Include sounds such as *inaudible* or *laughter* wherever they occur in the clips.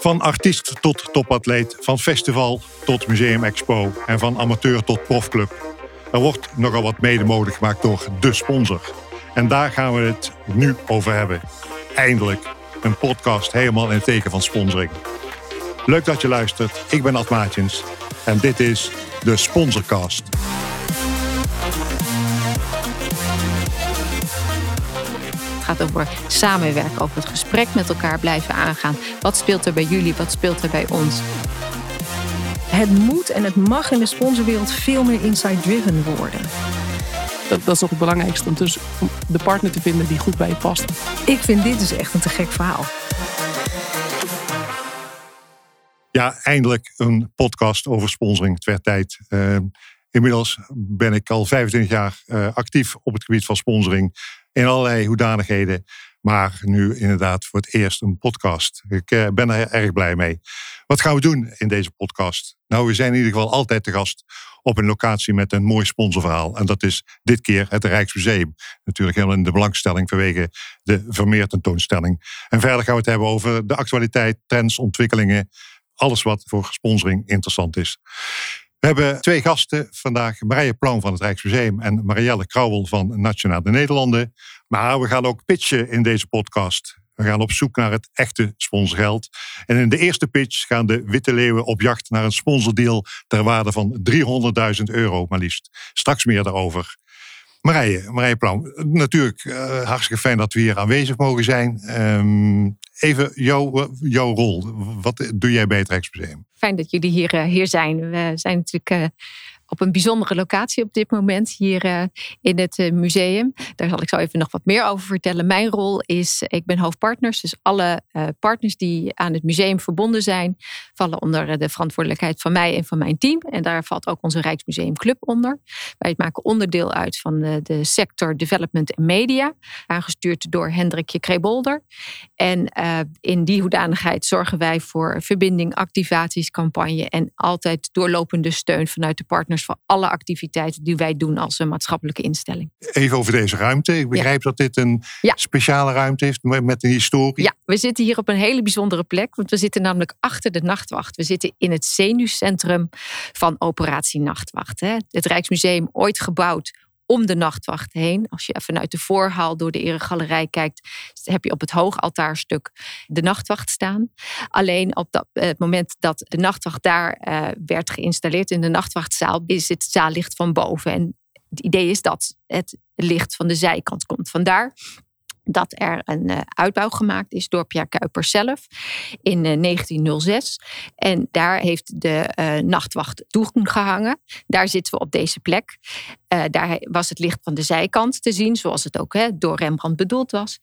Van artiest tot topatleet, van festival tot museumexpo en van amateur tot profclub. Er wordt nogal wat mede mogelijk gemaakt door de sponsor. En daar gaan we het nu over hebben. Eindelijk een podcast helemaal in het teken van sponsoring. Leuk dat je luistert. Ik ben Ad Maatjens en dit is de Sponsorcast. Het gaat over samenwerken, over het gesprek met elkaar blijven aangaan. Wat speelt er bij jullie, wat speelt er bij ons? Het moet en het mag in de sponsorwereld veel meer inside-driven worden. Dat, dat is toch het belangrijkste, om dus de partner te vinden die goed bij je past. Ik vind dit dus echt een te gek verhaal. Ja, eindelijk een podcast over sponsoring. Het werd tijd. Uh, inmiddels ben ik al 25 jaar uh, actief op het gebied van sponsoring. In allerlei hoedanigheden. Maar nu inderdaad voor het eerst een podcast. Ik uh, ben er erg blij mee. Wat gaan we doen in deze podcast? Nou, we zijn in ieder geval altijd te gast op een locatie met een mooi sponsorverhaal. En dat is dit keer het Rijksmuseum. Natuurlijk helemaal in de belangstelling vanwege de Vermeer tentoonstelling. En verder gaan we het hebben over de actualiteit, trends, ontwikkelingen. Alles wat voor sponsoring interessant is. We hebben twee gasten vandaag. Marije Plaum van het Rijksmuseum en Marielle Krauwel van Nationale Nederlanden. Maar we gaan ook pitchen in deze podcast. We gaan op zoek naar het echte sponsorgeld. En in de eerste pitch gaan de Witte Leeuwen op jacht naar een sponsordeal ter waarde van 300.000 euro, maar liefst. Straks meer daarover. Marije, Marije Plaum, natuurlijk uh, hartstikke fijn dat we hier aanwezig mogen zijn. Um, even jouw, jouw rol. Wat doe jij bij het Rijksmuseum? Fijn dat jullie hier, hier zijn. We zijn natuurlijk uh, op een bijzondere locatie op dit moment hier uh, in het uh, museum. Daar zal ik zo even nog wat meer over vertellen. Mijn rol is, ik ben hoofdpartners. Dus alle uh, partners die aan het museum verbonden zijn, vallen onder de verantwoordelijkheid van mij en van mijn team. En daar valt ook onze Rijksmuseum Club onder. Wij maken onderdeel uit van de, de sector Development en Media, aangestuurd door Hendrikje Krebolder. En in die hoedanigheid zorgen wij voor verbinding, activaties, campagne en altijd doorlopende steun vanuit de partners voor alle activiteiten die wij doen als een maatschappelijke instelling. Even over deze ruimte. Ik begrijp ja. dat dit een ja. speciale ruimte heeft met een historie. Ja, we zitten hier op een hele bijzondere plek. Want we zitten namelijk achter de nachtwacht. We zitten in het zenuwcentrum van Operatie Nachtwacht. Het Rijksmuseum ooit gebouwd om de nachtwacht heen. Als je vanuit de voorhaal door de eregalerij kijkt, heb je op het hoogaltaarstuk de nachtwacht staan. Alleen op dat, het moment dat de nachtwacht daar uh, werd geïnstalleerd in de nachtwachtzaal, is het zaallicht van boven. En het idee is dat het licht van de zijkant komt. Vandaar dat er een uh, uitbouw gemaakt is door Pierre Kuiper zelf in uh, 1906. En daar heeft de uh, nachtwacht toegehangen. Daar zitten we op deze plek. daar was het licht van de zijkant te zien, zoals het ook hè, door Rembrandt bedoeld was.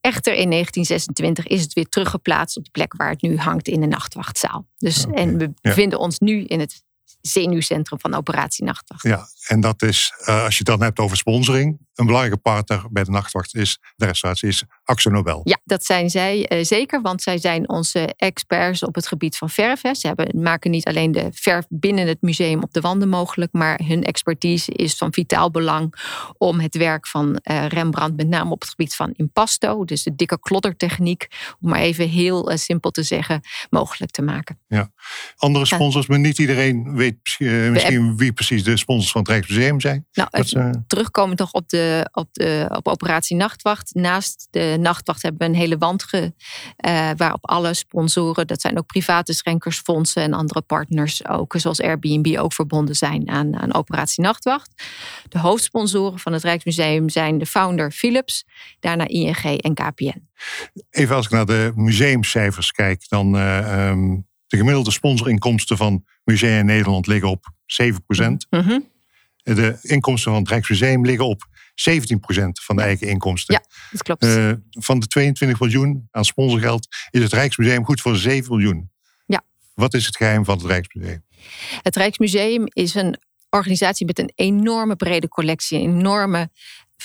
Echter in 1926 is het weer teruggeplaatst op de plek waar het nu hangt in de nachtwachtzaal. Dus, okay, en we bevinden ja. ons nu in het zenuwcentrum van Operatie Nachtwacht. Ja, en dat is, uh, als je het dan hebt over sponsoring, een belangrijke partner bij de Nachtwacht is de restauratie, is Axo Nobel. Ja, dat zijn zij uh, zeker, want zij zijn onze experts op het gebied van verf. Hè. Ze hebben, maken niet alleen de verf binnen het museum op de wanden mogelijk, maar hun expertise is van vitaal belang om het werk van uh, Rembrandt, met name op het gebied van impasto, dus de dikke kloddertechniek, om maar even heel simpel te zeggen, mogelijk te maken. Ja, andere sponsors, maar niet iedereen weet misschien wie precies de sponsors van het Rijksmuseum zijn. Nou, terugkomen toch op, de, op, de, op Operatie Nachtwacht. Naast de Nachtwacht hebben we een hele wand ge, uh, waarop alle sponsoren, dat zijn ook private schenkersfondsen en andere partners ook, zoals Airbnb, ook verbonden zijn aan, aan Operatie Nachtwacht. De hoofdsponsoren van het Rijksmuseum zijn de founder Philips, daarna ING en KPN. Even als ik naar de museumcijfers kijk, dan um, de gemiddelde sponsorinkomsten van musea in Nederland liggen op 7 procent. Mm -hmm. De inkomsten van het Rijksmuseum liggen op 17 procent van de eigen inkomsten. Ja, dat klopt. Uh, van de 22 miljoen aan sponsorgeld is het Rijksmuseum goed voor 7 miljoen. Ja. Wat is het geheim van het Rijksmuseum? Het Rijksmuseum is een organisatie met een enorme brede collectie, een enorme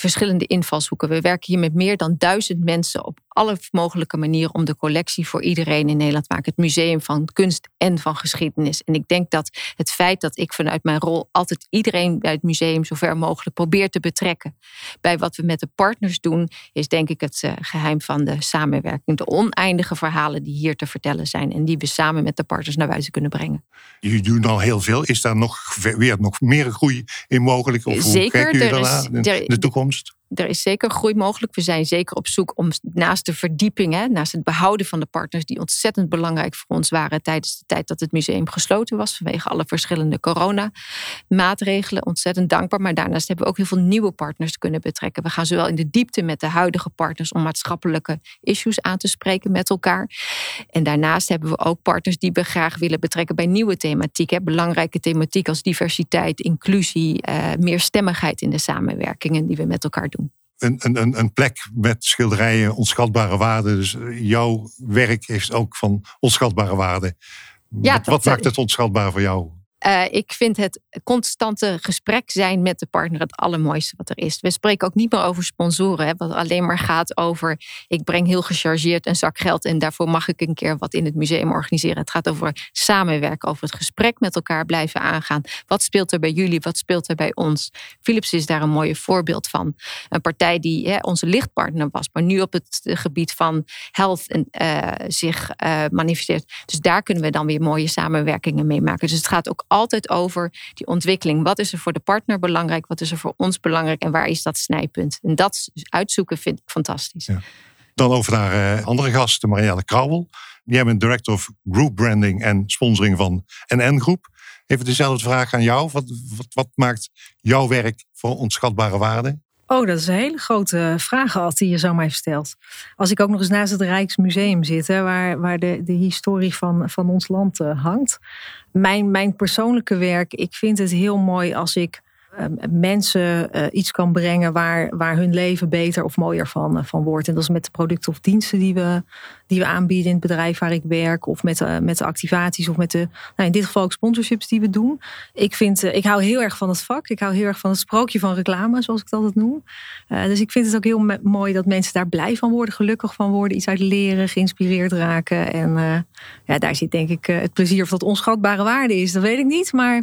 verschillende invalshoeken. We werken hier met meer dan duizend mensen op alle mogelijke manieren om de collectie voor iedereen in Nederland te maken. Het museum van kunst en van geschiedenis. En ik denk dat het feit dat ik vanuit mijn rol altijd iedereen bij het museum zover mogelijk probeer te betrekken bij wat we met de partners doen, is denk ik het eh, geheim van de samenwerking. De oneindige verhalen die hier te vertellen zijn en die we samen met de partners naar buiten kunnen brengen. Je doet al heel veel. Is daar nog weer nog meer groei in mogelijk? Of Zeker, hoe er jullie is- in er- de toekomst? kommst. Er is zeker groei mogelijk. We zijn zeker op zoek om naast de verdieping, hè, naast het behouden van de partners, die ontzettend belangrijk voor ons waren tijdens de tijd dat het museum gesloten was, vanwege alle verschillende corona-maatregelen. Ontzettend dankbaar. Maar daarnaast hebben we ook heel veel nieuwe partners kunnen betrekken. We gaan zowel in de diepte met de huidige partners om maatschappelijke issues aan te spreken met elkaar. En daarnaast hebben we ook partners die we graag willen betrekken bij nieuwe thematiek. Belangrijke thematiek als diversiteit, inclusie, eh, meerstemmigheid in de samenwerkingen die we met elkaar doen. Een, een, een- plek met schilderijen, onschatbare waarde. Dus eh, jouw werk heeft ook van onschatbare waarde. Ja, wat, wat maakt het onschatbaar voor jou? Eh, ik vind het constante gesprek zijn met de partner het allermooiste wat er is. We spreken ook niet meer over sponsoren, hè, wat alleen maar gaat over ik breng heel gechargeerd een zak geld en daarvoor mag ik een keer wat in het museum organiseren. Het gaat over samenwerken, over het gesprek met elkaar blijven aangaan. Wat speelt er bij jullie? Wat speelt er bij ons? Philips is daar een mooi voorbeeld van. Een partij die hè, onze lichtpartner was, maar nu op het gebied van health eh, zich eh, manifesteert. Dus daar kunnen we dan weer mooie samenwerkingen mee maken. Dus het gaat ook altijd over die ontwikkeling. Wat is er voor de partner belangrijk? Wat is er voor ons belangrijk? En waar is dat snijpunt? En dat uitzoeken vind ik fantastisch. Ja. Dan over naar eh, andere gasten, Marielle Krauwel. Jij bent Director of Group Branding en Sponsoring van NN Groep. Even dezelfde vraag aan jou. Wat, wat, wat maakt jouw werk voor onschatbare waarde? Oh, dat is een hele grote vraag al die je zo mij stelt. Als ik ook nog eens naast het Rijksmuseum zit, hè, waar, waar de, de historie van, van ons land eh, hangt. Mijn, mijn persoonlijke werk, ik vind het heel mooi als ik mensen eh, iets kan brengen waar, waar hun leven beter of mooier van, eh, van wordt. En dat is met de producten of diensten die we, die we aanbieden in het bedrijf waar ik werk. Of met, de met de activaties of met de, nou in dit geval ook sponsorships die we doen. Ik, vind, eh, ik hou heel erg van het vak. Ik hou heel erg van het sprookje van reclame, zoals ik het altijd noem. Dus ik vind het ook heel mooi dat mensen daar blij van worden, gelukkig van worden, iets uit leren, geïnspireerd raken. En ja, daar zit denk ik het plezier of dat onschatbare waarde is. Dat weet ik niet, maar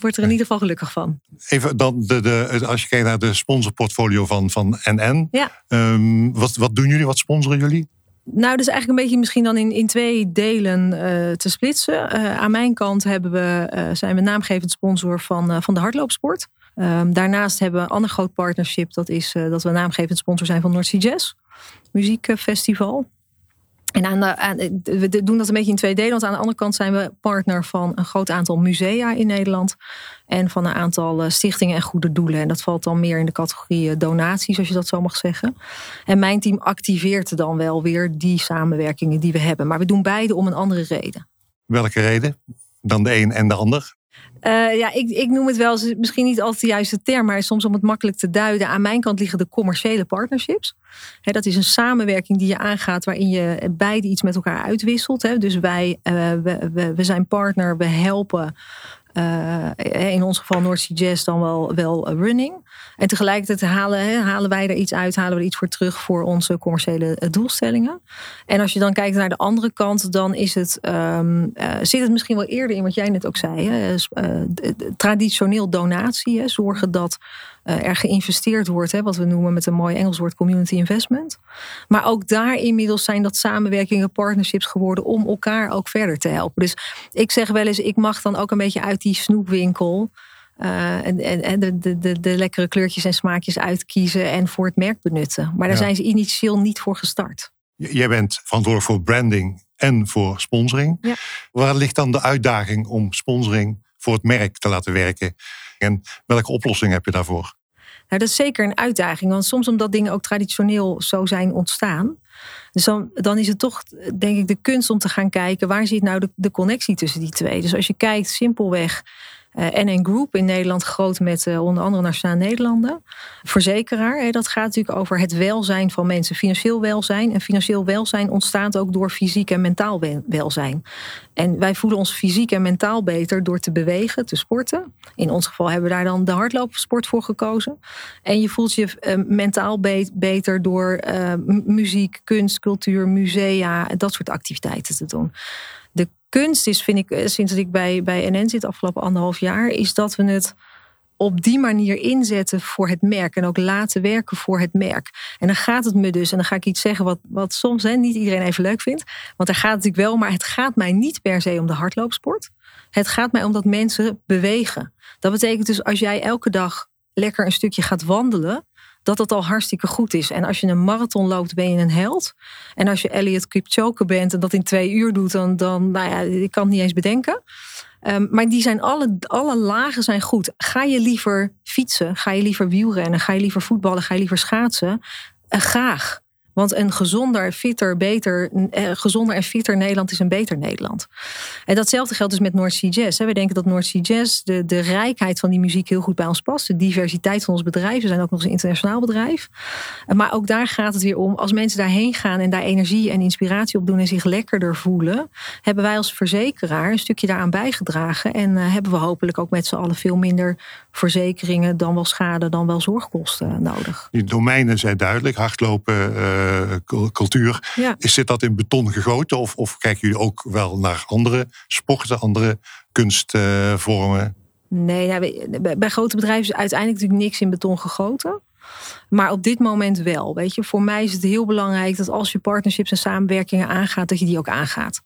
wordt er in ieder geval gelukkig van. Even dan de, de, als je kijkt naar de sponsorportfolio van, van NN. Ja. Um, wat, wat doen jullie? Wat sponsoren jullie? Nou, dus eigenlijk een beetje misschien dan in, in twee delen uh, te splitsen. Uh, aan mijn kant hebben we, uh, zijn we naamgevend sponsor van, van de hardloopsport. Um, daarnaast hebben we een ander groot partnership. Dat is dat we naamgevend sponsor zijn van North Sea Jazz muziekfestival. En aan de, aan, we doen dat een beetje in twee delen. Want aan de andere kant zijn we partner van een groot aantal musea in Nederland. En van een aantal stichtingen en goede doelen. En dat valt dan meer in de categorie donaties, als je dat zo mag zeggen. En mijn team activeert dan wel weer die samenwerkingen die we hebben. Maar we doen beide om een andere reden. Welke reden? Dan de een en de ander? Uh, ja, ik, ik, noem het wel, misschien niet altijd de juiste term, maar soms om het makkelijk te duiden. Aan mijn kant liggen de commerciële partnerships. Dat is een samenwerking die je aangaat waarin je beide iets met elkaar uitwisselt. Dus wij uh, we, we, zijn partner, we helpen. Uh, in ons geval North Sea Jazz dan wel, wel running. En tegelijkertijd halen, he, halen wij er iets uit, halen we er iets voor terug voor onze commerciële doelstellingen. En als je dan kijkt naar de andere kant, dan is het, um, uh, zit het misschien wel eerder in wat jij net ook zei. Hè? Uh, traditioneel donatie, hè? zorgen dat er geïnvesteerd wordt, hè? wat we noemen met een mooi Engels woord community investment. Maar ook daar inmiddels zijn dat samenwerkingen, partnerships geworden om elkaar ook verder te helpen. Dus ik zeg wel eens, ik mag dan ook een beetje uit die snoepwinkel. Uh, en, de, de, de, de, lekkere kleurtjes en smaakjes uitkiezen en voor het merk benutten. Maar daar ja. zijn ze initieel niet voor gestart. Jij bent verantwoordelijk voor branding en voor sponsoring. Ja. Waar ligt dan de uitdaging om sponsoring voor het merk te laten werken? En welke oplossing heb je daarvoor? Nou, dat is zeker een uitdaging. Want soms omdat dingen ook traditioneel zo zijn ontstaan. Dus dan, dan is het toch, denk ik, de kunst om te gaan kijken... waar zit nou de, de connectie tussen die twee? Dus als je kijkt simpelweg NN Group in Nederland groot met uh, onder andere Nationale Nederlanden. Verzekeraar, dat gaat natuurlijk over het welzijn van mensen. Financieel welzijn. En financieel welzijn ontstaat ook door fysiek en mentaal welzijn. En wij voelen ons fysiek en mentaal beter door te bewegen, te sporten. In ons geval hebben we daar dan de hardloopsport voor gekozen. En je voelt je uh, mentaal be beter door muziek, kunst, cultuur, musea, dat soort activiteiten te doen kunst is, vind ik, eh, sinds dat ik bij, bij NN zit, afgelopen anderhalf jaar, is dat we het op die manier inzetten voor het merk. En ook laten werken voor het merk. En dan gaat het me dus, en dan ga ik iets zeggen wat, wat soms hè, niet iedereen even leuk vindt. Want daar gaat het natuurlijk wel, maar het gaat mij niet per se om de hardloopsport. Het gaat mij om dat mensen bewegen. Dat betekent dus als jij elke dag lekker een stukje gaat wandelen dat het al hartstikke goed is. En als je een marathon loopt, ben je een held. En als je Elliot Kipchoge bent en dat in twee uur doet, dan, dan nou ja, ik kan het niet eens bedenken. Um, maar die zijn alle, alle lagen zijn goed. Ga je liever fietsen? Ga je liever wielrennen? Ga je liever voetballen? Ga je liever schaatsen? Uh, graag. Want een gezonder, fitter, beter, eh, gezonder en fitter Nederland is een beter Nederland. En datzelfde geldt dus met North Sea Jazz. We denken dat North Sea Jazz, de, de rijkheid van die muziek heel goed bij ons past. De diversiteit van ons bedrijf. We zijn ook nog eens een internationaal bedrijf. Maar ook daar gaat het weer om. Als mensen daarheen gaan en daar energie en inspiratie op doen en zich lekkerder voelen, hebben wij als verzekeraar een stukje daaraan bijgedragen. En uh, hebben we hopelijk ook met z'n allen veel minder verzekeringen, dan wel schade, dan wel zorgkosten nodig. Die domeinen zijn duidelijk. Hardlopen. Uh eh, cultuur. Is dit dat in beton gegoten? Of, of kijken jullie ook wel naar andere sporten, andere kunstvormen? nee, nou, bij grote bedrijven is uiteindelijk natuurlijk niks in beton gegoten. Maar op dit moment wel. Weet je, voor mij is het heel belangrijk dat als je partnerships en samenwerkingen aangaat, dat je die ook aangaat.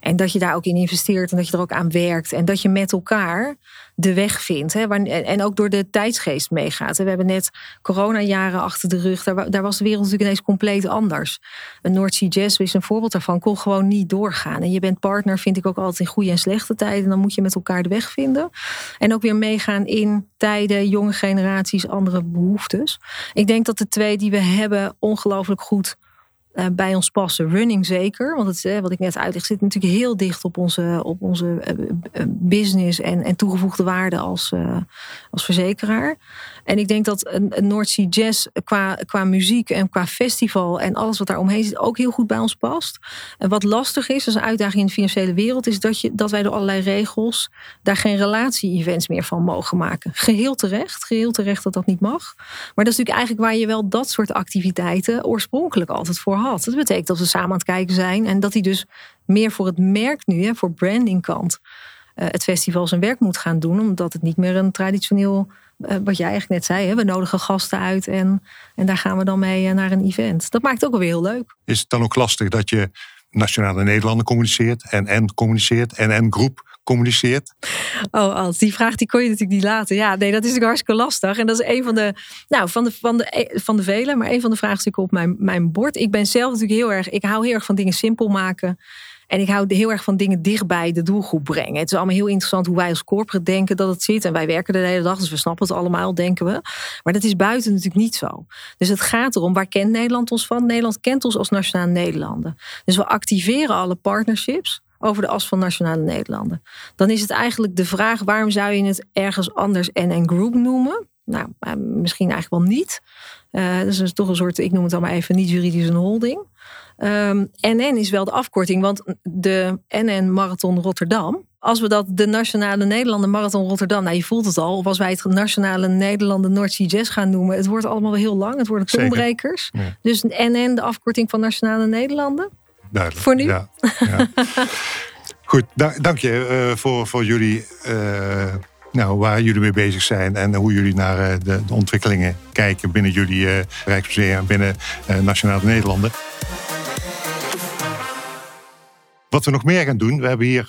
En dat je daar ook in investeert en dat je er ook aan werkt. En dat je met elkaar de weg vindt. Hè, en ook door de tijdsgeest meegaat. We hebben net coronajaren achter de rug. Daar, was de wereld natuurlijk ineens compleet anders. Een North Sea Jazz is een voorbeeld daarvan. Kon gewoon niet doorgaan. En je bent partner, vind ik ook altijd in goede en slechte tijden. Dan moet je met elkaar de weg vinden. En ook weer meegaan in tijden, jonge generaties, andere behoeftes. Denk dat de twee die we hebben ongelooflijk goed uh, bij ons passen. Running zeker, want het, uh, wat ik net uitleg zit natuurlijk heel dicht op onze, op onze uh, business en, en toegevoegde waarde als, als verzekeraar. En ik denk dat een, North Sea Jazz qua, qua muziek en qua festival en alles wat daar omheen zit ook heel goed bij ons past. En wat lastig is, als een uitdaging in de financiële wereld, is dat, je, dat wij door allerlei regels daar geen relatie-events meer van mogen maken. Geheel terecht, geheel terecht dat dat niet mag. Maar dat is natuurlijk eigenlijk waar je wel dat soort activiteiten oorspronkelijk altijd voor had. Dat betekent dat we samen aan het kijken zijn en dat die dus meer voor het merk nu, hè, voor branding kant, uh, het festival zijn werk moet gaan doen, omdat het niet meer een traditioneel eh, wat jij eigenlijk net zei, hè, we nodigen gasten uit en, en daar gaan we dan mee eh, naar een event. Dat maakt het ook wel weer heel leuk. Is het dan ook lastig dat je Nationale Nederlanden communiceert en en communiceert en en groep communiceert? Oh, als die vraag die kon je natuurlijk niet laten. Ja, nee, dat is natuurlijk hartstikke lastig. En dat is een van de, nou, van de, van de, van de vele, maar een van de vraagstukken op mijn, mijn bord. Ik ben zelf natuurlijk heel erg, ik hou heel erg van dingen simpel maken. En ik hou heel erg van dingen dichtbij de doelgroep brengen. Het is allemaal heel interessant hoe wij als corporate denken dat het zit. En wij werken de hele dag, dus we snappen het allemaal, denken we. Maar dat is buiten natuurlijk niet zo. Dus het gaat erom, waar kent Nederland ons van? Nederland kent ons als Nationale Nederlanden. Dus we activeren alle partnerships over de as van Nationale Nederlanden. Dan is het eigenlijk de vraag, waarom zou je het ergens anders NN Group noemen? Nou, eh, misschien eigenlijk wel niet. Uh, dat is toch een soort, ik noem het dan maar even, niet juridisch een holding. Um, ehm, NN is wel de afkorting, want de NN Marathon Rotterdam. Als we dat de Nationale Nederlanden Marathon Rotterdam, nou je voelt het al, of als wij het Nationale Nederlanden North Sea Jazz gaan noemen, het wordt allemaal wel heel lang, het worden tonbrekers. Dus NN, de afkorting van Nationale Nederlanden. Duidelijk. Voor nu. Ja, ja. *laughs* Goed, dank je uh, voor, voor jullie. Uh, nou, waar jullie mee bezig zijn en hoe jullie naar uh, de, de, ontwikkelingen kijken binnen jullie Rijksmuseum en binnen Nationale Nederlanden. Wat we nog meer gaan doen, we hebben hier,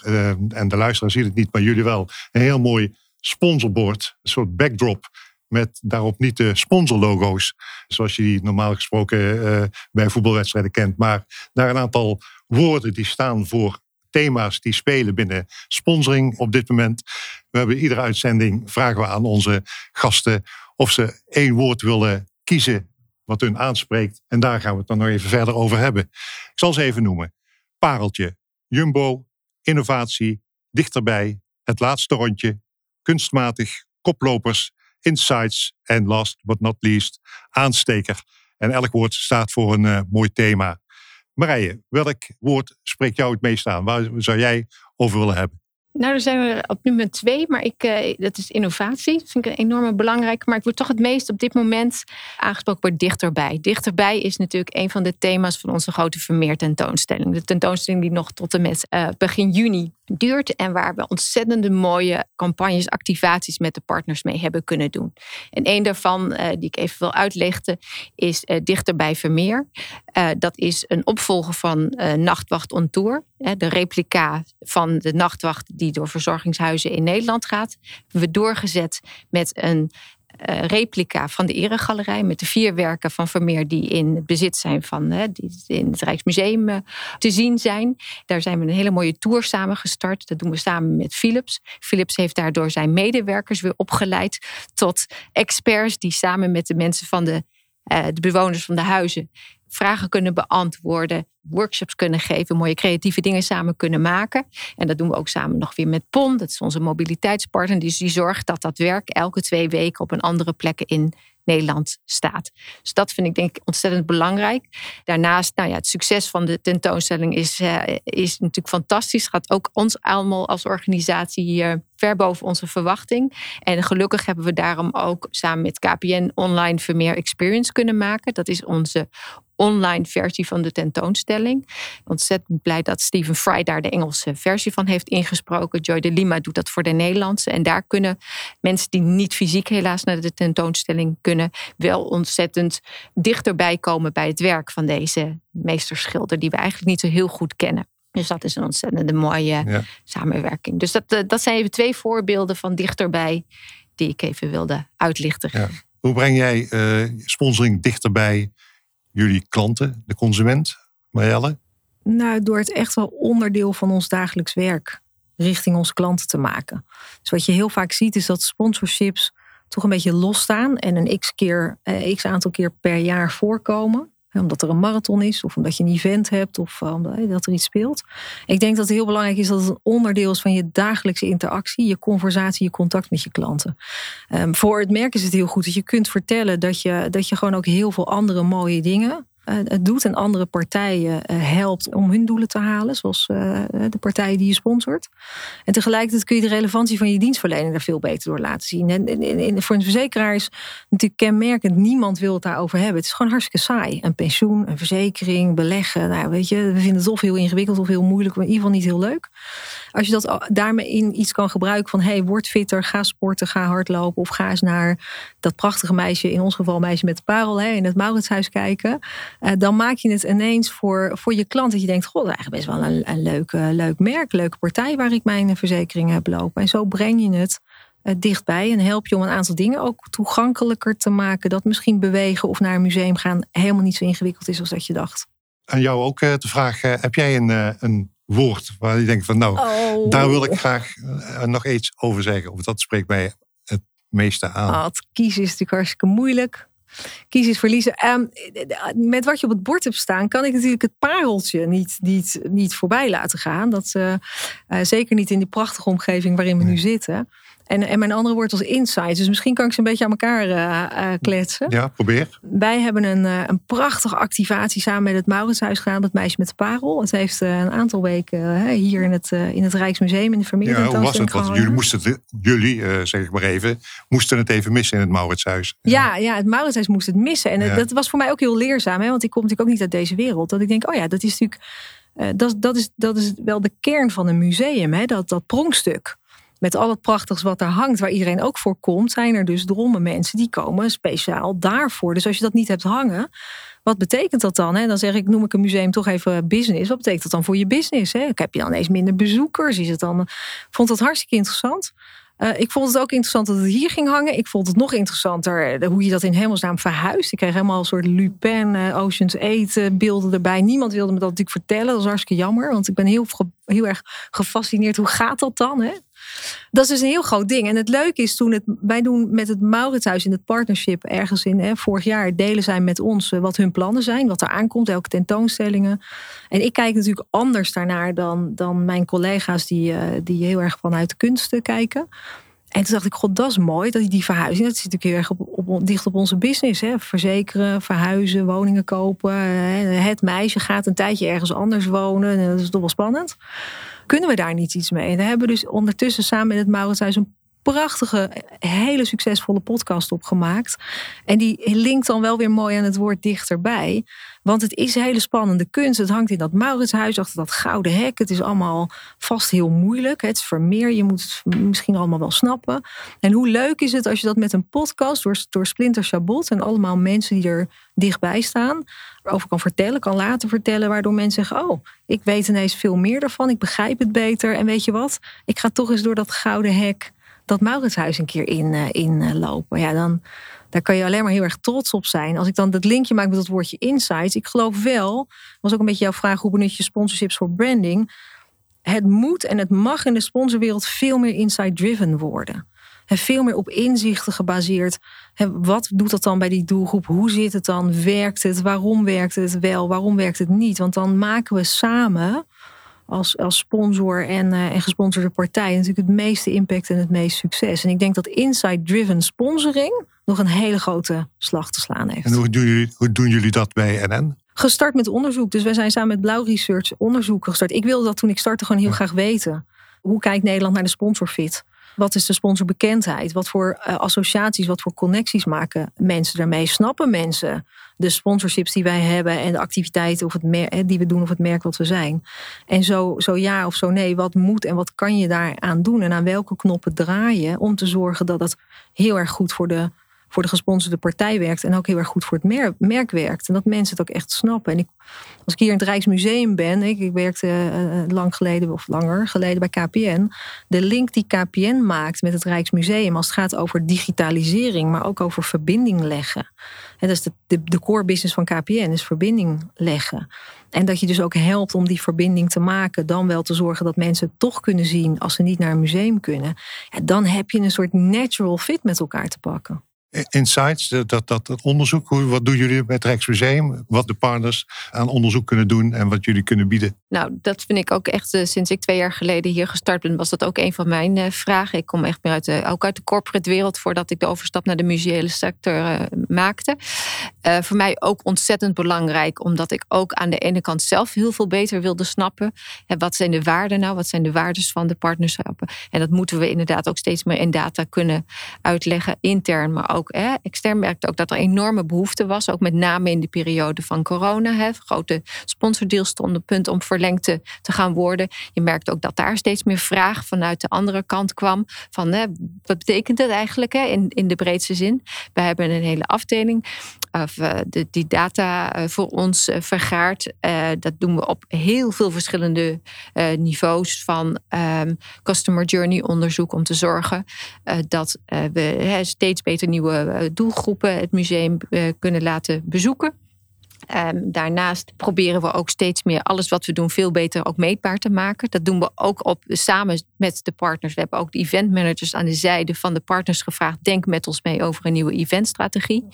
en de luisteraar ziet het niet, maar jullie wel, een heel mooi sponsorbord, een soort backdrop met daarop niet de sponsorlogo's, zoals je die normaal gesproken bij voetbalwedstrijden kent, maar daar een aantal woorden die staan voor thema's die spelen binnen sponsoring op dit moment. We hebben iedere uitzending vragen we aan onze gasten of ze één woord willen kiezen wat hun aanspreekt. En daar gaan we het dan nog even verder over hebben. Ik zal ze even noemen. Pareltje, Jumbo, innovatie, dichterbij, het laatste rondje, kunstmatig, koplopers, insights en last but not least aansteker. En elk woord staat voor een uh, mooi thema. Marije, welk woord spreekt jou het meest aan? Waar zou jij over willen hebben? Nou, daar zijn we op nummer twee, maar ik, uh, dat is innovatie. Dat vind ik een enorme belangrijke. Maar ik word toch het meest op dit moment aangesproken door dichterbij. Dichterbij is natuurlijk een van de thema's van onze grote Vermeer tentoonstelling. De tentoonstelling die nog tot en met uh, begin juni duurt en waar we ontzettende mooie campagnes, activaties met de partners mee hebben kunnen doen. En een daarvan, uh, die ik even wil uitlichten, is uh, Dichterbij Vermeer. Uh, dat is een opvolger van Nachtwacht on Tour. de replica van de nachtwacht die door verzorgingshuizen in Nederland gaat. We doorgezet met een replica van de Eregalerij. Met de vier werken van Vermeer die in bezit zijn van die in het Rijksmuseum uh, te zien zijn. Daar zijn we een hele mooie tour samen gestart. Dat doen we samen met Philips. Philips heeft daardoor zijn medewerkers weer opgeleid tot experts die samen met de mensen van de, de bewoners van de huizen vragen kunnen beantwoorden, workshops kunnen geven, mooie creatieve dingen samen kunnen maken. En dat doen we ook samen nog weer met PON, dat is onze mobiliteitspartner. Dus die zorgt dat dat werk elke twee weken op een andere plek in Nederland staat. Dus dat vind ik denk ik ontzettend belangrijk. Daarnaast, nou ja, het succes van de tentoonstelling is, uh, is natuurlijk fantastisch. Gaat ook ons allemaal als organisatie hier ver boven onze verwachting. En gelukkig hebben we daarom ook samen met KPN online Vermeer Experience kunnen maken. Dat is onze online versie van de tentoonstelling. Ontzettend blij dat Stephen Fry daar de Engelse versie van heeft ingesproken. Joy de Lima doet dat voor de Nederlandse. En daar kunnen mensen die niet fysiek helaas naar de tentoonstelling kunnen, wel ontzettend dichterbij komen bij het werk van deze meesterschilder, die we eigenlijk niet zo heel goed kennen. Dus dat is een ontzettende mooie samenwerking. Dus dat, eh, dat zijn even twee voorbeelden van dichterbij die ik even wilde uitlichten. Ja. Hoe breng jij uh, sponsoring dichterbij jullie klanten, de consument, Marjelle? Nou, door het echt wel onderdeel van ons dagelijks werk richting onze klanten te maken. Dus wat je heel vaak ziet is dat sponsorships toch een beetje losstaan en een x, keer, eh, x aantal keer per jaar voorkomen omdat er een marathon is, of omdat je een event hebt, of eh, omdat er iets speelt. Ik denk dat het heel belangrijk is dat het een onderdeel is van je dagelijkse interactie, je conversatie, je contact met je klanten. Um, voor het merk is het heel goed dat je kunt vertellen dat je, dat je gewoon ook heel veel andere mooie dingen doet en andere partijen uh, helpt om hun doelen te halen, zoals uh, de partijen die je sponsort. En tegelijkertijd kun je de relevantie van je dienstverlening daar veel beter door laten zien. En, en, en voor een verzekeraar is natuurlijk kenmerkend, niemand wil het daarover hebben. Het is gewoon hartstikke saai. Een pensioen, een verzekering, beleggen. Nou, weet je, we vinden het of heel ingewikkeld of heel moeilijk, maar in ieder geval niet heel leuk. Als je dat daarmee in iets kan gebruiken van hey, word fitter, ga sporten, ga hardlopen of ga eens naar dat prachtige meisje, in ons geval meisje met de parel, hè, in het Mauritshuis kijken. Uh, dan maak je het ineens voor, voor je klant dat je denkt, god, eigenlijk best wel een, leuk, leuk merk, leuke partij waar ik mijn verzekering heb lopen. En zo breng je het uh, dichtbij en help je om een aantal dingen ook toegankelijker te maken. Dat misschien bewegen of naar een museum gaan helemaal niet zo ingewikkeld is als dat je dacht. Aan jou ook uh, te vragen, heb jij een, een woord waar je denkt van nou, oh. daar wil ik graag nog iets over zeggen. Of dat spreekt mij het meeste aan. Het kiezen is natuurlijk hartstikke moeilijk. Kiezen is verliezen. Um, met wat je op het bord hebt staan, kan ik natuurlijk het pareltje niet, niet, niet voorbij laten gaan. Dat, uh, uh, zeker niet in die prachtige omgeving waarin we nu zitten. En, en mijn andere woord was insights. Dus misschien kan ik ze een beetje aan elkaar uh, kletsen. Ja, probeer. Wij hebben een, uh, een prachtige activatie samen met het Mauritshuis gedaan. Het Meisje met de Parel. Het heeft een aantal weken hier in het, in het Rijksmuseum in de familie. Ja, hoe was het? Want jullie moesten het, jullie, zeg ik maar even, moesten het even missen in het Mauritshuis. Ja, ja het Mauritshuis moest het missen. En dat was voor mij ook heel leerzaam. Hè? Want ik kom natuurlijk ook niet uit deze wereld. Dat ik denk, oh ja, dat is natuurlijk... dat, dat, is, dat is wel de kern van een museum. Hè? Dat, dat pronkstuk met al het prachtigs wat er hangt, waar iedereen ook voor komt, zijn er dus dromme mensen die komen speciaal daarvoor. Dus als je dat niet hebt hangen, wat betekent dat dan? Dan zeg ik, noem ik een museum toch even business. Wat betekent dat dan voor je business? Heb je dan eens minder bezoekers? Is het dan... vond dat hartstikke interessant. Uh, ik vond het ook interessant dat het hier ging hangen. Ik vond het nog interessanter uh, hoe je dat in hemelsnaam verhuist. Ik kreeg helemaal een soort Lupin, uh, Ocean's 8 beelden erbij. Niemand wilde me dat natuurlijk vertellen. Dat was hartstikke jammer. Want ik ben heel, heel erg gefascineerd. Hoe gaat dat dan? Hè? Dat is dus een heel groot ding. En het leuke is toen het, wij doen met het Mauritshuis in het partnership ergens in hè, vorig jaar delen zij met ons eh, wat hun plannen zijn, wat er aankomt, elke tentoonstellingen. En ik kijk natuurlijk anders daarnaar dan, dan mijn collega's die, uh, die heel erg vanuit kunsten kijken. En toen dacht ik, god, dat is mooi. Dat die verhuizing, dat zit natuurlijk heel erg op, dicht op onze business. Hè? Verzekeren, verhuizen, woningen kopen. Het meisje gaat een tijdje ergens anders wonen. Dat is toch wel spannend. Kunnen we daar niet iets mee? We hebben dus ondertussen samen met het Mauritshuis een prachtige, hele succesvolle podcast opgemaakt. En die linkt dan wel weer mooi aan het woord dichterbij. Want het is hele spannende kunst. Het hangt in dat Mauritshuis achter dat gouden hek. Het is allemaal vast heel moeilijk. Het is vermeer. Je moet het misschien allemaal wel snappen. En hoe leuk is het als je dat met een podcast door, door Splinter Chabot en allemaal mensen die er dichtbij staan over kan vertellen, kan laten vertellen, waardoor mensen zeggen: Oh, ik weet ineens veel meer ervan, ik begrijp het beter. En weet je wat? Ik ga toch eens door dat gouden hek dat Mauritshuis een keer in, uh, in lopen. Ja, dan daar kan je alleen maar heel erg trots op zijn. Als ik dan dat linkje maak met dat woordje insights. Ik geloof wel, was ook een beetje jouw vraag, hoe benut je sponsorships voor branding? Het moet en het mag in de sponsorwereld veel meer insight-driven worden. En veel meer op inzichten gebaseerd. Wat doet dat dan bij die doelgroep? Hoe zit het dan? Werkt het? Waarom werkt het wel? Waarom werkt het niet? Want dan maken we samen als, als sponsor en, uh, en gesponsorde partij natuurlijk het meeste impact en het meeste succes. En ik denk dat insight-driven sponsoring nog een hele grote slag te slaan heeft. En hoe doen jullie, hoe doen jullie dat bij NN? Gestart met onderzoek. Dus wij zijn samen met Blauw Research onderzoek gestart. Ik wilde dat toen ik startte gewoon heel graag weten. Hoe kijkt Nederland naar de sponsorfit? Wat is de sponsorbekendheid? Wat voor uh, associaties, wat voor connecties maken mensen daarmee? Snappen mensen de sponsorships die wij hebben en de activiteiten of het merk, die we doen of het merk wat we zijn? En zo, zo ja of zo nee, wat moet en wat kan je daaraan doen? En aan welke knoppen draaien om te zorgen dat het heel erg goed voor de voor de gesponsorde partij werkt en ook heel erg goed voor het merk, werkt. En dat mensen het ook echt snappen. En ik, als ik hier in het Rijksmuseum ben, ik, ik werkte uh, lang geleden of langer geleden bij KPN. De link die KPN maakt met het Rijksmuseum als het gaat over digitalisering, maar ook over verbinding leggen. En dat is de, de, de core business van KPN, is verbinding leggen. En dat je dus ook helpt om die verbinding te maken. Dan wel te zorgen dat mensen het toch kunnen zien als ze niet naar een museum kunnen. Ja, dan heb je een soort natural fit met elkaar te pakken insights, dat, dat, onderzoek. Wat doen jullie met Rijksmuseum? Wat de partners aan onderzoek kunnen doen en wat jullie kunnen bieden? Nou, dat vind ik ook echt, uh, sinds ik twee jaar geleden hier gestart ben, was dat ook een van mijn uh, vragen. Ik kom echt meer uit de, ook uit de corporate wereld voordat ik de overstap naar de museale sector maakte. voor mij ook ontzettend belangrijk, omdat ik ook aan de ene kant zelf heel veel beter wilde snappen. En wat zijn de waarden nou? Wat zijn de waardes van de partnerschappen? En dat moeten we inderdaad ook steeds meer in data kunnen uitleggen, intern, maar ook extern merkte ook dat er enorme behoefte was. Ook met name in de periode van corona. Hè. Grote sponsordeals stonden punt om verlengd te, gaan worden. Je merkte ook dat daar steeds meer vraag vanuit de andere kant kwam. Van hè, wat betekent het eigenlijk hè, in, in de breedste zin? We hebben een hele afdeling of, uh, de, die data uh, voor ons uh, vergaart. dat doen we op heel veel verschillende niveaus van um, customer journey onderzoek om te zorgen dat we steeds beter nieuwe eh, doelgroepen het museum eh, kunnen laten bezoeken. Um, daarnaast proberen we ook steeds meer alles wat we doen veel beter ook meetbaar te maken. Dat doen we ook op, samen met de partners. We hebben ook de event managers aan de zijde van de partners gevraagd. Denk met ons mee over een nieuwe eventstrategie.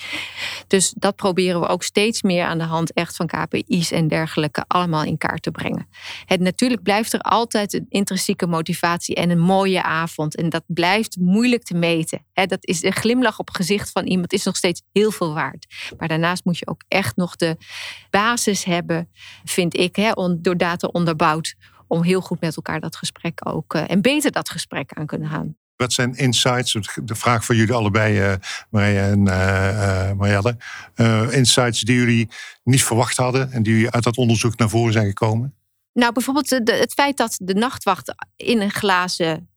Dus dat proberen we ook steeds meer aan de hand echt van KPI's en dergelijke allemaal in kaart te brengen. Het natuurlijk blijft er altijd een intrinsieke motivatie en een mooie avond. En dat blijft moeilijk te meten. dat is een glimlach op het gezicht van iemand is nog steeds heel veel waard. Maar daarnaast moet je ook echt nog de basis hebben, vind ik, hè, door data onderbouwd, om heel goed met elkaar dat gesprek ook uh, en beter dat gesprek aan kunnen gaan. Wat zijn insights? De vraag voor jullie allebei, uh, Marije en uh, Marielle. insights die jullie niet verwacht hadden en die uit dat onderzoek naar voren zijn gekomen? Nou, bijvoorbeeld het feit dat de nachtwacht in een glazen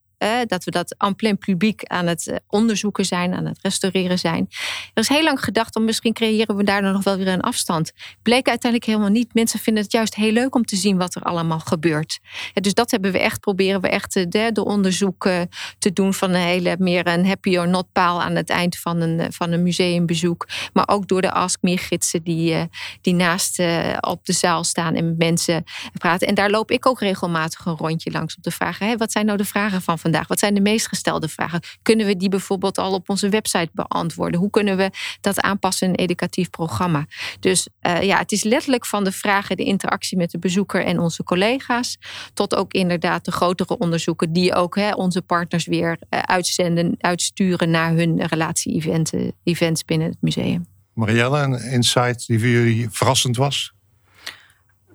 dat we dat en plein publiek aan het eh, onderzoeken zijn, aan het restaureren zijn. Er is heel lang gedacht om misschien creëren we daar nog wel weer een afstand. Bleek uiteindelijk helemaal niet. Mensen vinden het juist heel leuk om te zien wat er allemaal gebeurt. dus dat hebben we echt proberen we echt eh, de, de onderzoeken te doen van een hele meer een happy or not paal aan het eind van een, eh, van een museumbezoek. Maar ook door de Ask Me gidsen die, die naast op de zaal staan en met mensen praten. En daar loop ik ook regelmatig een rondje langs om te vragen: wat zijn nou de vragen van vandaag? Wat zijn de meest gestelde vragen? Kunnen we die bijvoorbeeld al op onze website beantwoorden? Hoe kunnen we dat aanpassen in een educatief programma? Dus uh, ja, het is letterlijk van de vragen, de interactie met de bezoeker en onze collega's, tot ook inderdaad de grotere onderzoeken die ook hè, onze partners weer uh, uitzenden, uitsturen naar hun relatie-events binnen het museum. Marielle, een insight die voor jullie verrassend was?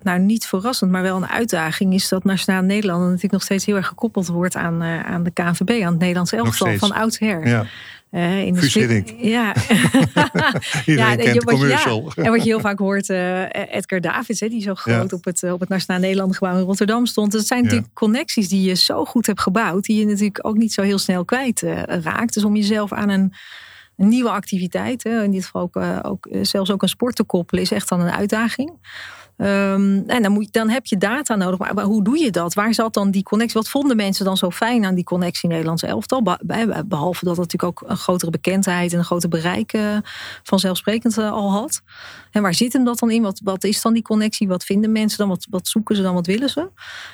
Nou niet verrassend, maar wel een uitdaging, is dat Nationaal Nederland natuurlijk nog steeds heel erg gekoppeld wordt aan, uh, aan de KNVB, aan het Nederlands elftal van oudsher. Ja. Uh, in de Ja. *laughs* Ja, kent de commercial. Ja. En wat je heel vaak hoort, uh, Edgar Davids, hè, die zo groot op, het, op het Nationaal Nederland gebouw in Rotterdam stond. Dat zijn natuurlijk connecties die je zo goed hebt gebouwd, die je natuurlijk ook niet zo heel snel kwijt raakt. Dus om jezelf aan een een nieuwe activiteit, hè, in dit geval ook, ook, zelfs ook een sport te koppelen, is echt dan een uitdaging. Um, en dan, moet, dan heb je data nodig. Maar, hoe doe je dat? Waar zat dan die connectie? Wat vonden mensen dan zo fijn aan die connectie Nederlands elftal? Behalve dat het natuurlijk ook een grotere bekendheid en een groter bereik uh, vanzelfsprekend uh, al had. En waar zit hem dat dan in? Wat, wat is dan die connectie? Wat vinden mensen dan? Wat, wat zoeken ze dan? Wat willen ze?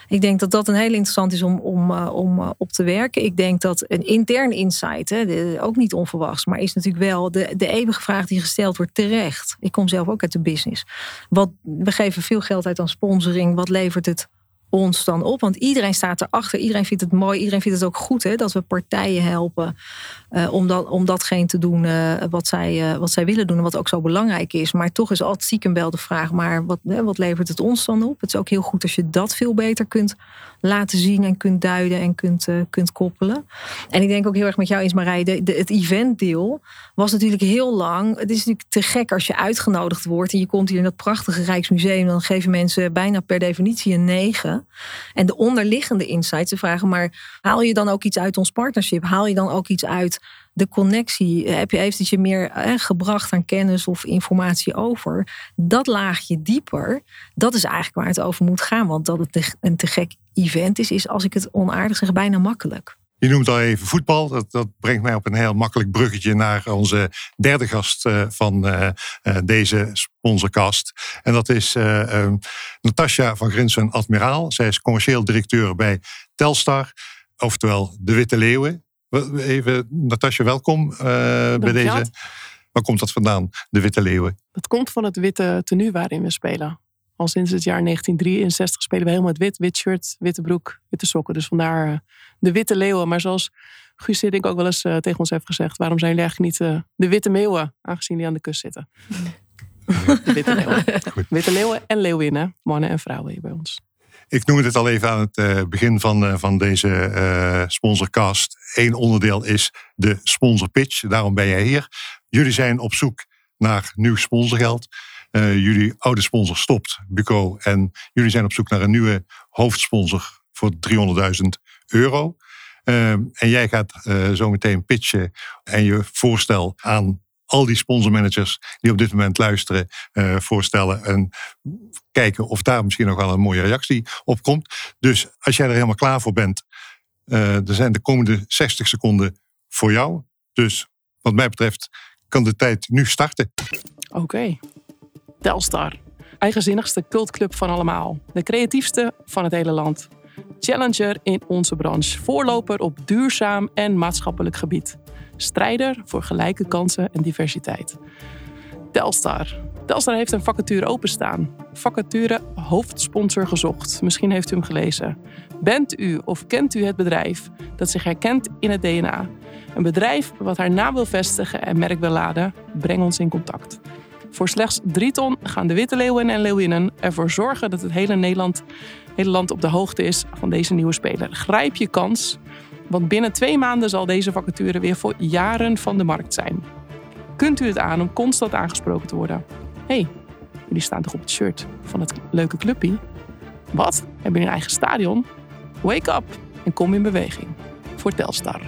Ik denk dat dat een heel interessant is om, om, uh, om op te werken. Ik denk dat een intern insight, hè, ook niet onverwachts, maar is natuurlijk wel de, de eeuwige vraag die gesteld wordt terecht. Ik kom zelf ook uit de business. Wat, we geven veel geld uit aan sponsoring. Wat levert het ons dan op? Want iedereen staat erachter. Iedereen vindt het mooi. Iedereen vindt het ook goed hè, dat we partijen helpen. Uh, om, dat, om datgene te doen uh, wat, zij, uh, wat zij willen doen. En wat ook zo belangrijk is. Maar toch is altijd wel de vraag. Maar wat, wat levert het ons dan op? Het is ook heel goed als je dat veel beter kunt laten zien. En kunt duiden en kunt, kunt koppelen. En ik denk ook heel erg met jou eens Marij. De, de, het eventdeel was natuurlijk heel lang. Het is natuurlijk te gek als je uitgenodigd wordt. En je komt hier in dat prachtige Rijksmuseum. Dan geven mensen bijna per definitie een negen. En de onderliggende insights. Ze vragen maar haal je dan ook iets uit ons partnership? Haal je dan ook iets uit de connectie? Heb je eventjes je meer eh, gebracht aan kennis of informatie over? Dat laagje dieper, dat is eigenlijk waar het over moet gaan. Want dat het een te gek event is, is als ik het onaardig zeg, bijna makkelijk. Je noemt al even voetbal. Dat, dat, brengt mij op een heel makkelijk bruggetje naar onze derde gast uh, van uh, uh, deze sponsorcast. En dat is Natasja van Grinsen Admiraal. Zij is commercieel directeur bij Telstar, oftewel de Witte Leeuwen. Even, Natasja, welkom bij deze. Waar komt dat vandaan, de Witte Leeuwen? Dat komt van het witte tenue waarin we spelen. Al sinds het jaar 1963 spelen we helemaal het wit. Wit shirt, witte broek, witte sokken. Dus vandaar uh, de witte leeuwen. Maar zoals Guus ik ook wel eens uh, tegen ons heeft gezegd... waarom zijn jullie eigenlijk niet uh, de witte meeuwen... aangezien die aan de kust zitten. de witte leeuwen. *laughs* Witte leeuwen en leeuwinnen. Mannen en vrouwen hier bij ons. Ik noemde het al even aan het begin van, van deze sponsorcast. Eén onderdeel is de sponsor pitch. Daarom ben jij hier. Jullie zijn op zoek naar nieuw sponsorgeld. Uh, jullie oude sponsor stopt, Buco. En jullie zijn op zoek naar een nieuwe hoofdsponsor voor 300.000 euro. Uh, en jij gaat uh, zo meteen pitchen en je voorstel aan al die sponsormanagers die op dit moment luisteren, voorstellen. En kijken of daar misschien nog wel een mooie reactie op komt. Dus als jij er helemaal klaar voor bent, er zijn de komende 60 seconden voor jou. Dus wat mij betreft kan de tijd nu starten. Oké. Telstar. Eigenzinnigste cultclub van allemaal. De creatiefste van het hele land. Challenger in onze branche. Voorloper op duurzaam en maatschappelijk gebied. Strijder voor gelijke kansen en diversiteit. Telstar. Telstar heeft een vacature openstaan. Vacature hoofdsponsor gezocht. Misschien heeft u hem gelezen. Bent u of kent u het bedrijf dat zich herkent in het DNA? Een bedrijf wat haar naam wil vestigen en merk wil laden? Breng ons in contact. Voor slechts 3 ton gaan de witte leeuwen en leeuwinnen ervoor zorgen dat het hele Nederland, hele land op de hoogte is van deze nieuwe speler. Grijp je kans, want binnen twee maanden zal deze vacature weer voor jaren van de markt zijn. Kunt u het aan om constant aangesproken te worden? hey, jullie staan toch op het shirt van het leuke clubje? Wat? Hebben jullie een eigen stadion? Wake up en kom in beweging. Voor Telstar.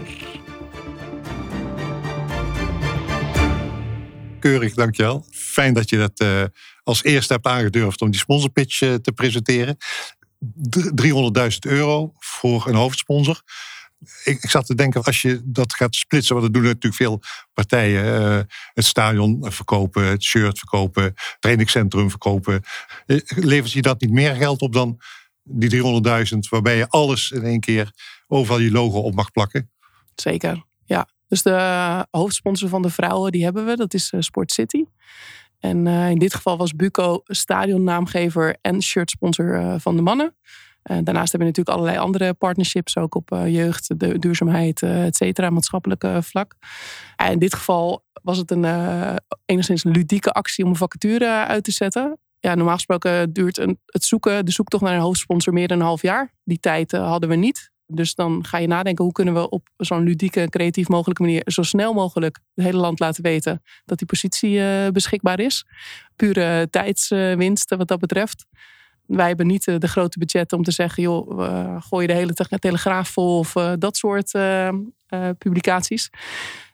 Keurig, dankjewel. Fijn dat je dat uh, als eerste hebt aangedurfd om die sponsorpitch uh, te presenteren. 300.000 euro voor een hoofdsponsor. Ik, ik, zat te denken, als je dat gaat splitsen, want dat doen natuurlijk veel partijen. Uh, het stadion verkopen, het shirt verkopen, het trainingscentrum verkopen. levert je dat niet meer geld op dan die 300.000, waarbij je alles in één keer overal je logo op mag plakken. Zeker, ja. Dus de hoofdsponsor van de vrouwen, die hebben we. Dat is eh, Sport City. En uh, in dit geval was Buco stadionnaamgever en shirtsponsor uh, van de mannen. Uh, daarnaast hebben we natuurlijk allerlei andere partnerships, ook op jeugd, de duurzaamheid, et cetera, maatschappelijke vlak. En in dit geval was het een enigszins ludieke actie om een vacature uit te zetten. Ja, normaal gesproken duurt het zoeken, de zoektocht naar een hoofdsponsor meer dan een half jaar. Die tijd hadden we niet. Dus dan ga je nadenken hoe kunnen we op zo'n ludieke, creatief mogelijke manier zo snel mogelijk het hele land laten weten dat die positie uh, beschikbaar is. Pure tijdswinst wat dat betreft. Wij hebben niet de grote budgetten om te zeggen, joh, gooi je de hele telegraaf vol of dat soort publicaties.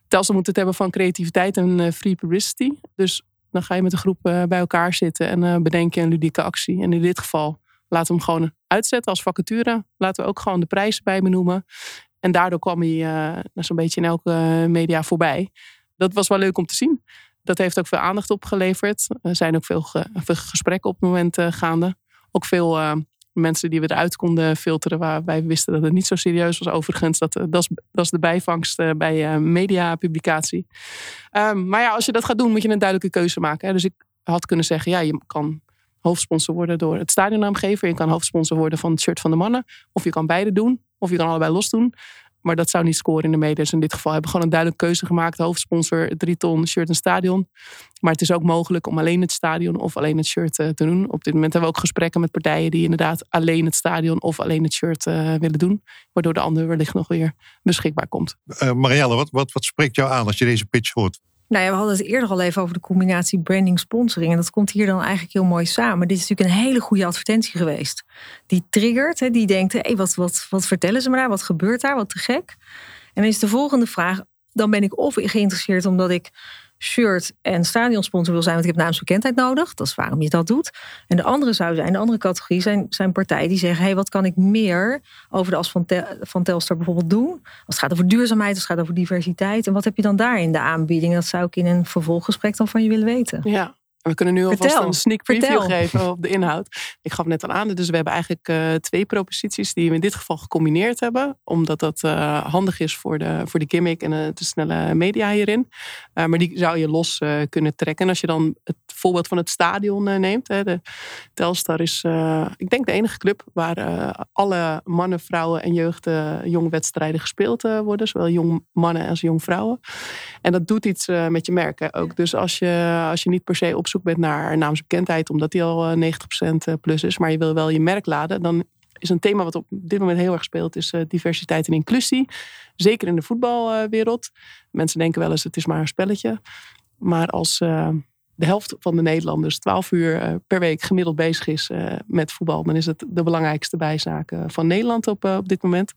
Telstra moet het hebben van creativiteit en free publicity. Dus dan ga je met een groep bij elkaar zitten en bedenk je een ludieke actie. En in dit geval We hem gewoon uitzetten als vacature. Laten we ook gewoon de prijzen bij benoemen. En daardoor kwam hij uh, zo'n beetje in elke media voorbij. Dat was wel leuk om te zien. Dat heeft ook veel aandacht opgeleverd. Er zijn ook veel, gesprekken op het moment uh, gaande. Ook veel mensen die we eruit konden filteren. Waar wij wisten dat het niet zo serieus was. Overigens, dat, dat, is, dat de bijvangst bij mediapublicatie. Um, maar ja, als je dat gaat doen, moet je een duidelijke keuze maken. Hè. Dus ik had kunnen zeggen, ja, je kan hoofdsponsor worden door het stadionnaamgever. Je kan hoofdsponsor worden van het shirt van de mannen. Of je kan beide doen. Of je kan allebei los doen. Maar dat zou niet scoren in de media. Dus in dit geval hebben we gewoon een duidelijke keuze gemaakt. Hoofdsponsor, drie ton, shirt en stadion. Maar het is ook mogelijk om alleen het stadion of alleen het shirt eh, te doen. Op dit moment hebben we ook gesprekken met partijen die inderdaad alleen het stadion of alleen het shirt uh, willen doen. Waardoor de ander wellicht nog weer beschikbaar komt. Uh, Marielle, wat, wat, wat spreekt jou aan als je deze pitch hoort? Nou ja, we hadden het eerder al even over de combinatie branding-sponsoring. En dat komt hier dan eigenlijk heel mooi samen. Dit is natuurlijk een hele goede advertentie geweest. Die triggert, hè, die denkt, hé, hey, wat, wat, wat vertellen ze me daar? Wat gebeurt daar? Wat te gek. En dan is de volgende vraag, dan ben ik of geïnteresseerd omdat ik shirt en stadionsponsor wil zijn, want ik heb naamsbekendheid nodig. Dat is waarom je dat doet. En de andere zou zijn, de andere categorie zijn, zijn partijen die zeggen: hey, wat kan ik meer over de as van, van Telstar bijvoorbeeld doen? Als het gaat over duurzaamheid, als het gaat over diversiteit. En wat heb je dan daar in de aanbieding? Dat zou ik in een vervolggesprek dan van je willen weten. Ja, we kunnen nu alvast een sneak preview geven op de inhoud. Ik gaf net al aan, dus we hebben eigenlijk uh, twee proposities die we in dit geval gecombineerd hebben. Omdat dat uh, handig is voor de, voor de gimmick en uh, de snelle media hierin. maar die zou je los kunnen trekken. En als je dan het voorbeeld van het stadion neemt. Hè, de Telstar is, ik denk, de enige club waar alle mannen, vrouwen en jeugd wedstrijden gespeeld worden. Zowel jong mannen als jong vrouwen. En dat doet iets met je merken ook. Dus als je, als je niet per se op zoek bent naar naamsbekendheid, omdat die al 90% eh, eh, plus is, maar je wil wel je merk laden, dan is een thema wat op dit moment heel erg speelt, is eh, diversiteit en inclusie. Zeker in de voetbalwereld. Mensen denken wel eens het is maar een spelletje. Maar als de helft van de Nederlanders 12 uur eh, per week gemiddeld bezig is eh, met voetbal, dan is het de belangrijkste bijzaak eh, van Nederland op, op dit moment.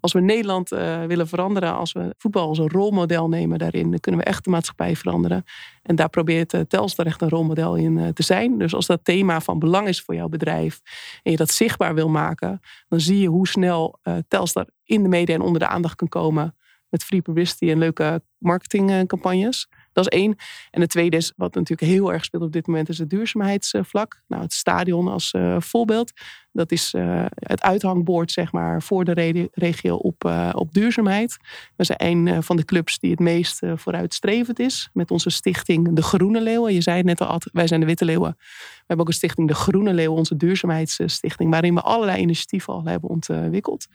Als we Nederland willen veranderen, als we voetbal als een rolmodel nemen daarin, dan kunnen we echt de maatschappij veranderen. En daar probeert Telstar echt een rolmodel in te zijn. Dus als dat thema van belang is voor jouw bedrijf en je dat zichtbaar wil maken, dan zie je hoe snel Telstar in de media en onder de aandacht kan komen met free publicity en leuke marketingcampagnes. Dat is één. En het tweede is, wat natuurlijk heel erg speelt op dit moment, is het duurzaamheidsvlak. Nou, het stadion als uh, voorbeeld. Dat is uh, het uithangbord, zeg maar, voor de regio op, uh, op duurzaamheid. We zijn een van de clubs die het meest vooruitstrevend is. Met onze stichting De Groene Leeuwen. Je zei het net al, wij zijn de Witte Leeuwen. We hebben ook een stichting De Groene Leeuwen, onze duurzaamheidsstichting. Waarin we allerlei initiatieven al hebben ontwikkeld.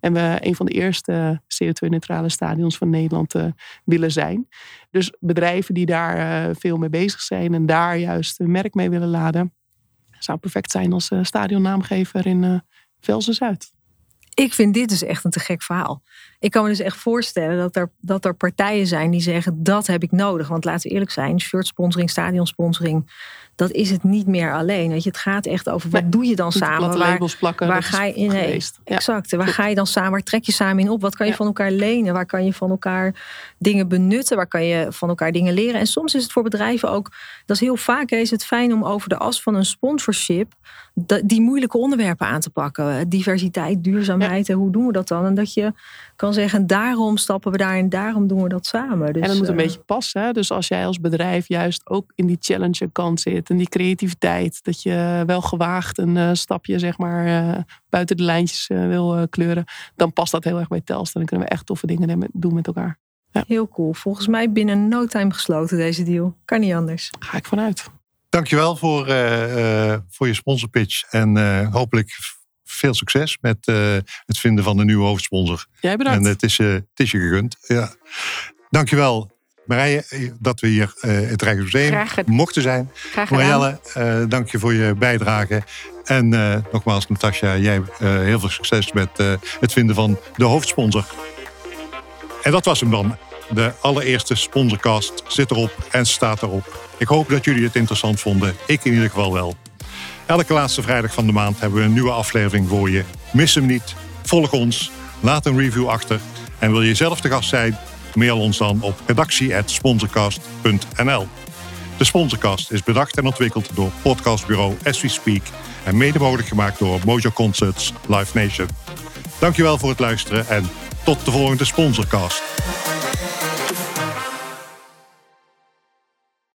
En we een van de eerste CO2-neutrale stadions van Nederland willen zijn. Dus bedrijven die daar veel mee bezig zijn en daar juist een merk mee willen laden zou perfect zijn als uh, stadionnaamgever in uh, Velzen Zuid. Ik vind dit dus echt een te gek verhaal. Ik kan me dus echt voorstellen dat er, dat er partijen zijn die zeggen: dat heb ik nodig. Want laten we eerlijk zijn: shirt sponsoring, stadionsponsoring dat is het niet meer alleen. Weet je, het gaat echt over wat doe je dan samen? Waar, plakken, waar ga je in? Nee, exact. Waar ga je dan samen? Waar trek je samen in op? Wat kan je van elkaar lenen? Waar kan je van elkaar dingen benutten? Waar kan je van elkaar dingen leren? En soms is het voor bedrijven ook, dat is heel vaak is het fijn om over de as van een sponsorship die moeilijke onderwerpen aan te pakken. Diversiteit, duurzaamheid. En hoe doen we dat dan? En dat je kan zeggen, en daarom stappen we daar en daarom doen we dat samen. Dus, en dat moet een eh, beetje passen. Hè? Dus als jij als bedrijf juist ook in die challenger kant zit en die creativiteit, dat je wel gewaagd een eh, stapje zeg maar eh, buiten de lijntjes wil kleuren, dan past dat heel erg bij Telstar. Dan kunnen we echt toffe dingen nemen- doen met elkaar. Heel cool. Volgens mij binnen no time gesloten deze deal. Kan niet anders. Ga ik vanuit. Dankjewel voor, eh, eh, voor je sponsorpitch. En eh, hopelijk veel succes met eh, het vinden van de nieuwe hoofdsponsor. Jij bedankt. En het is, eh, het is je gegund. Ja. Dankjewel Marije dat we hier eh het Rijksmuseum mochten zijn. Graag gedaan. Marielle, eh, dank je voor je bijdrage. En eh, nogmaals, Natasja, jij eh, heel veel succes met eh, het vinden van de hoofdsponsor. En dat was hem dan. De allereerste sponsorcast zit erop en staat erop. Ik hoop dat jullie het interessant vonden. Ik in ieder geval wel. Elke laatste vrijdag van de maand hebben we een nieuwe aflevering voor je. Mis hem niet. Volg ons. Laat een review achter. En wil je zelf de gast zijn? Mail ons dan op redactie.sponsorcast.nl. De Sponsorcast is bedacht en ontwikkeld door podcastbureau As We Speak en mede mogelijk gemaakt door Mojo Concerts Live Nation. Dankjewel voor het luisteren en tot de volgende Sponsorcast.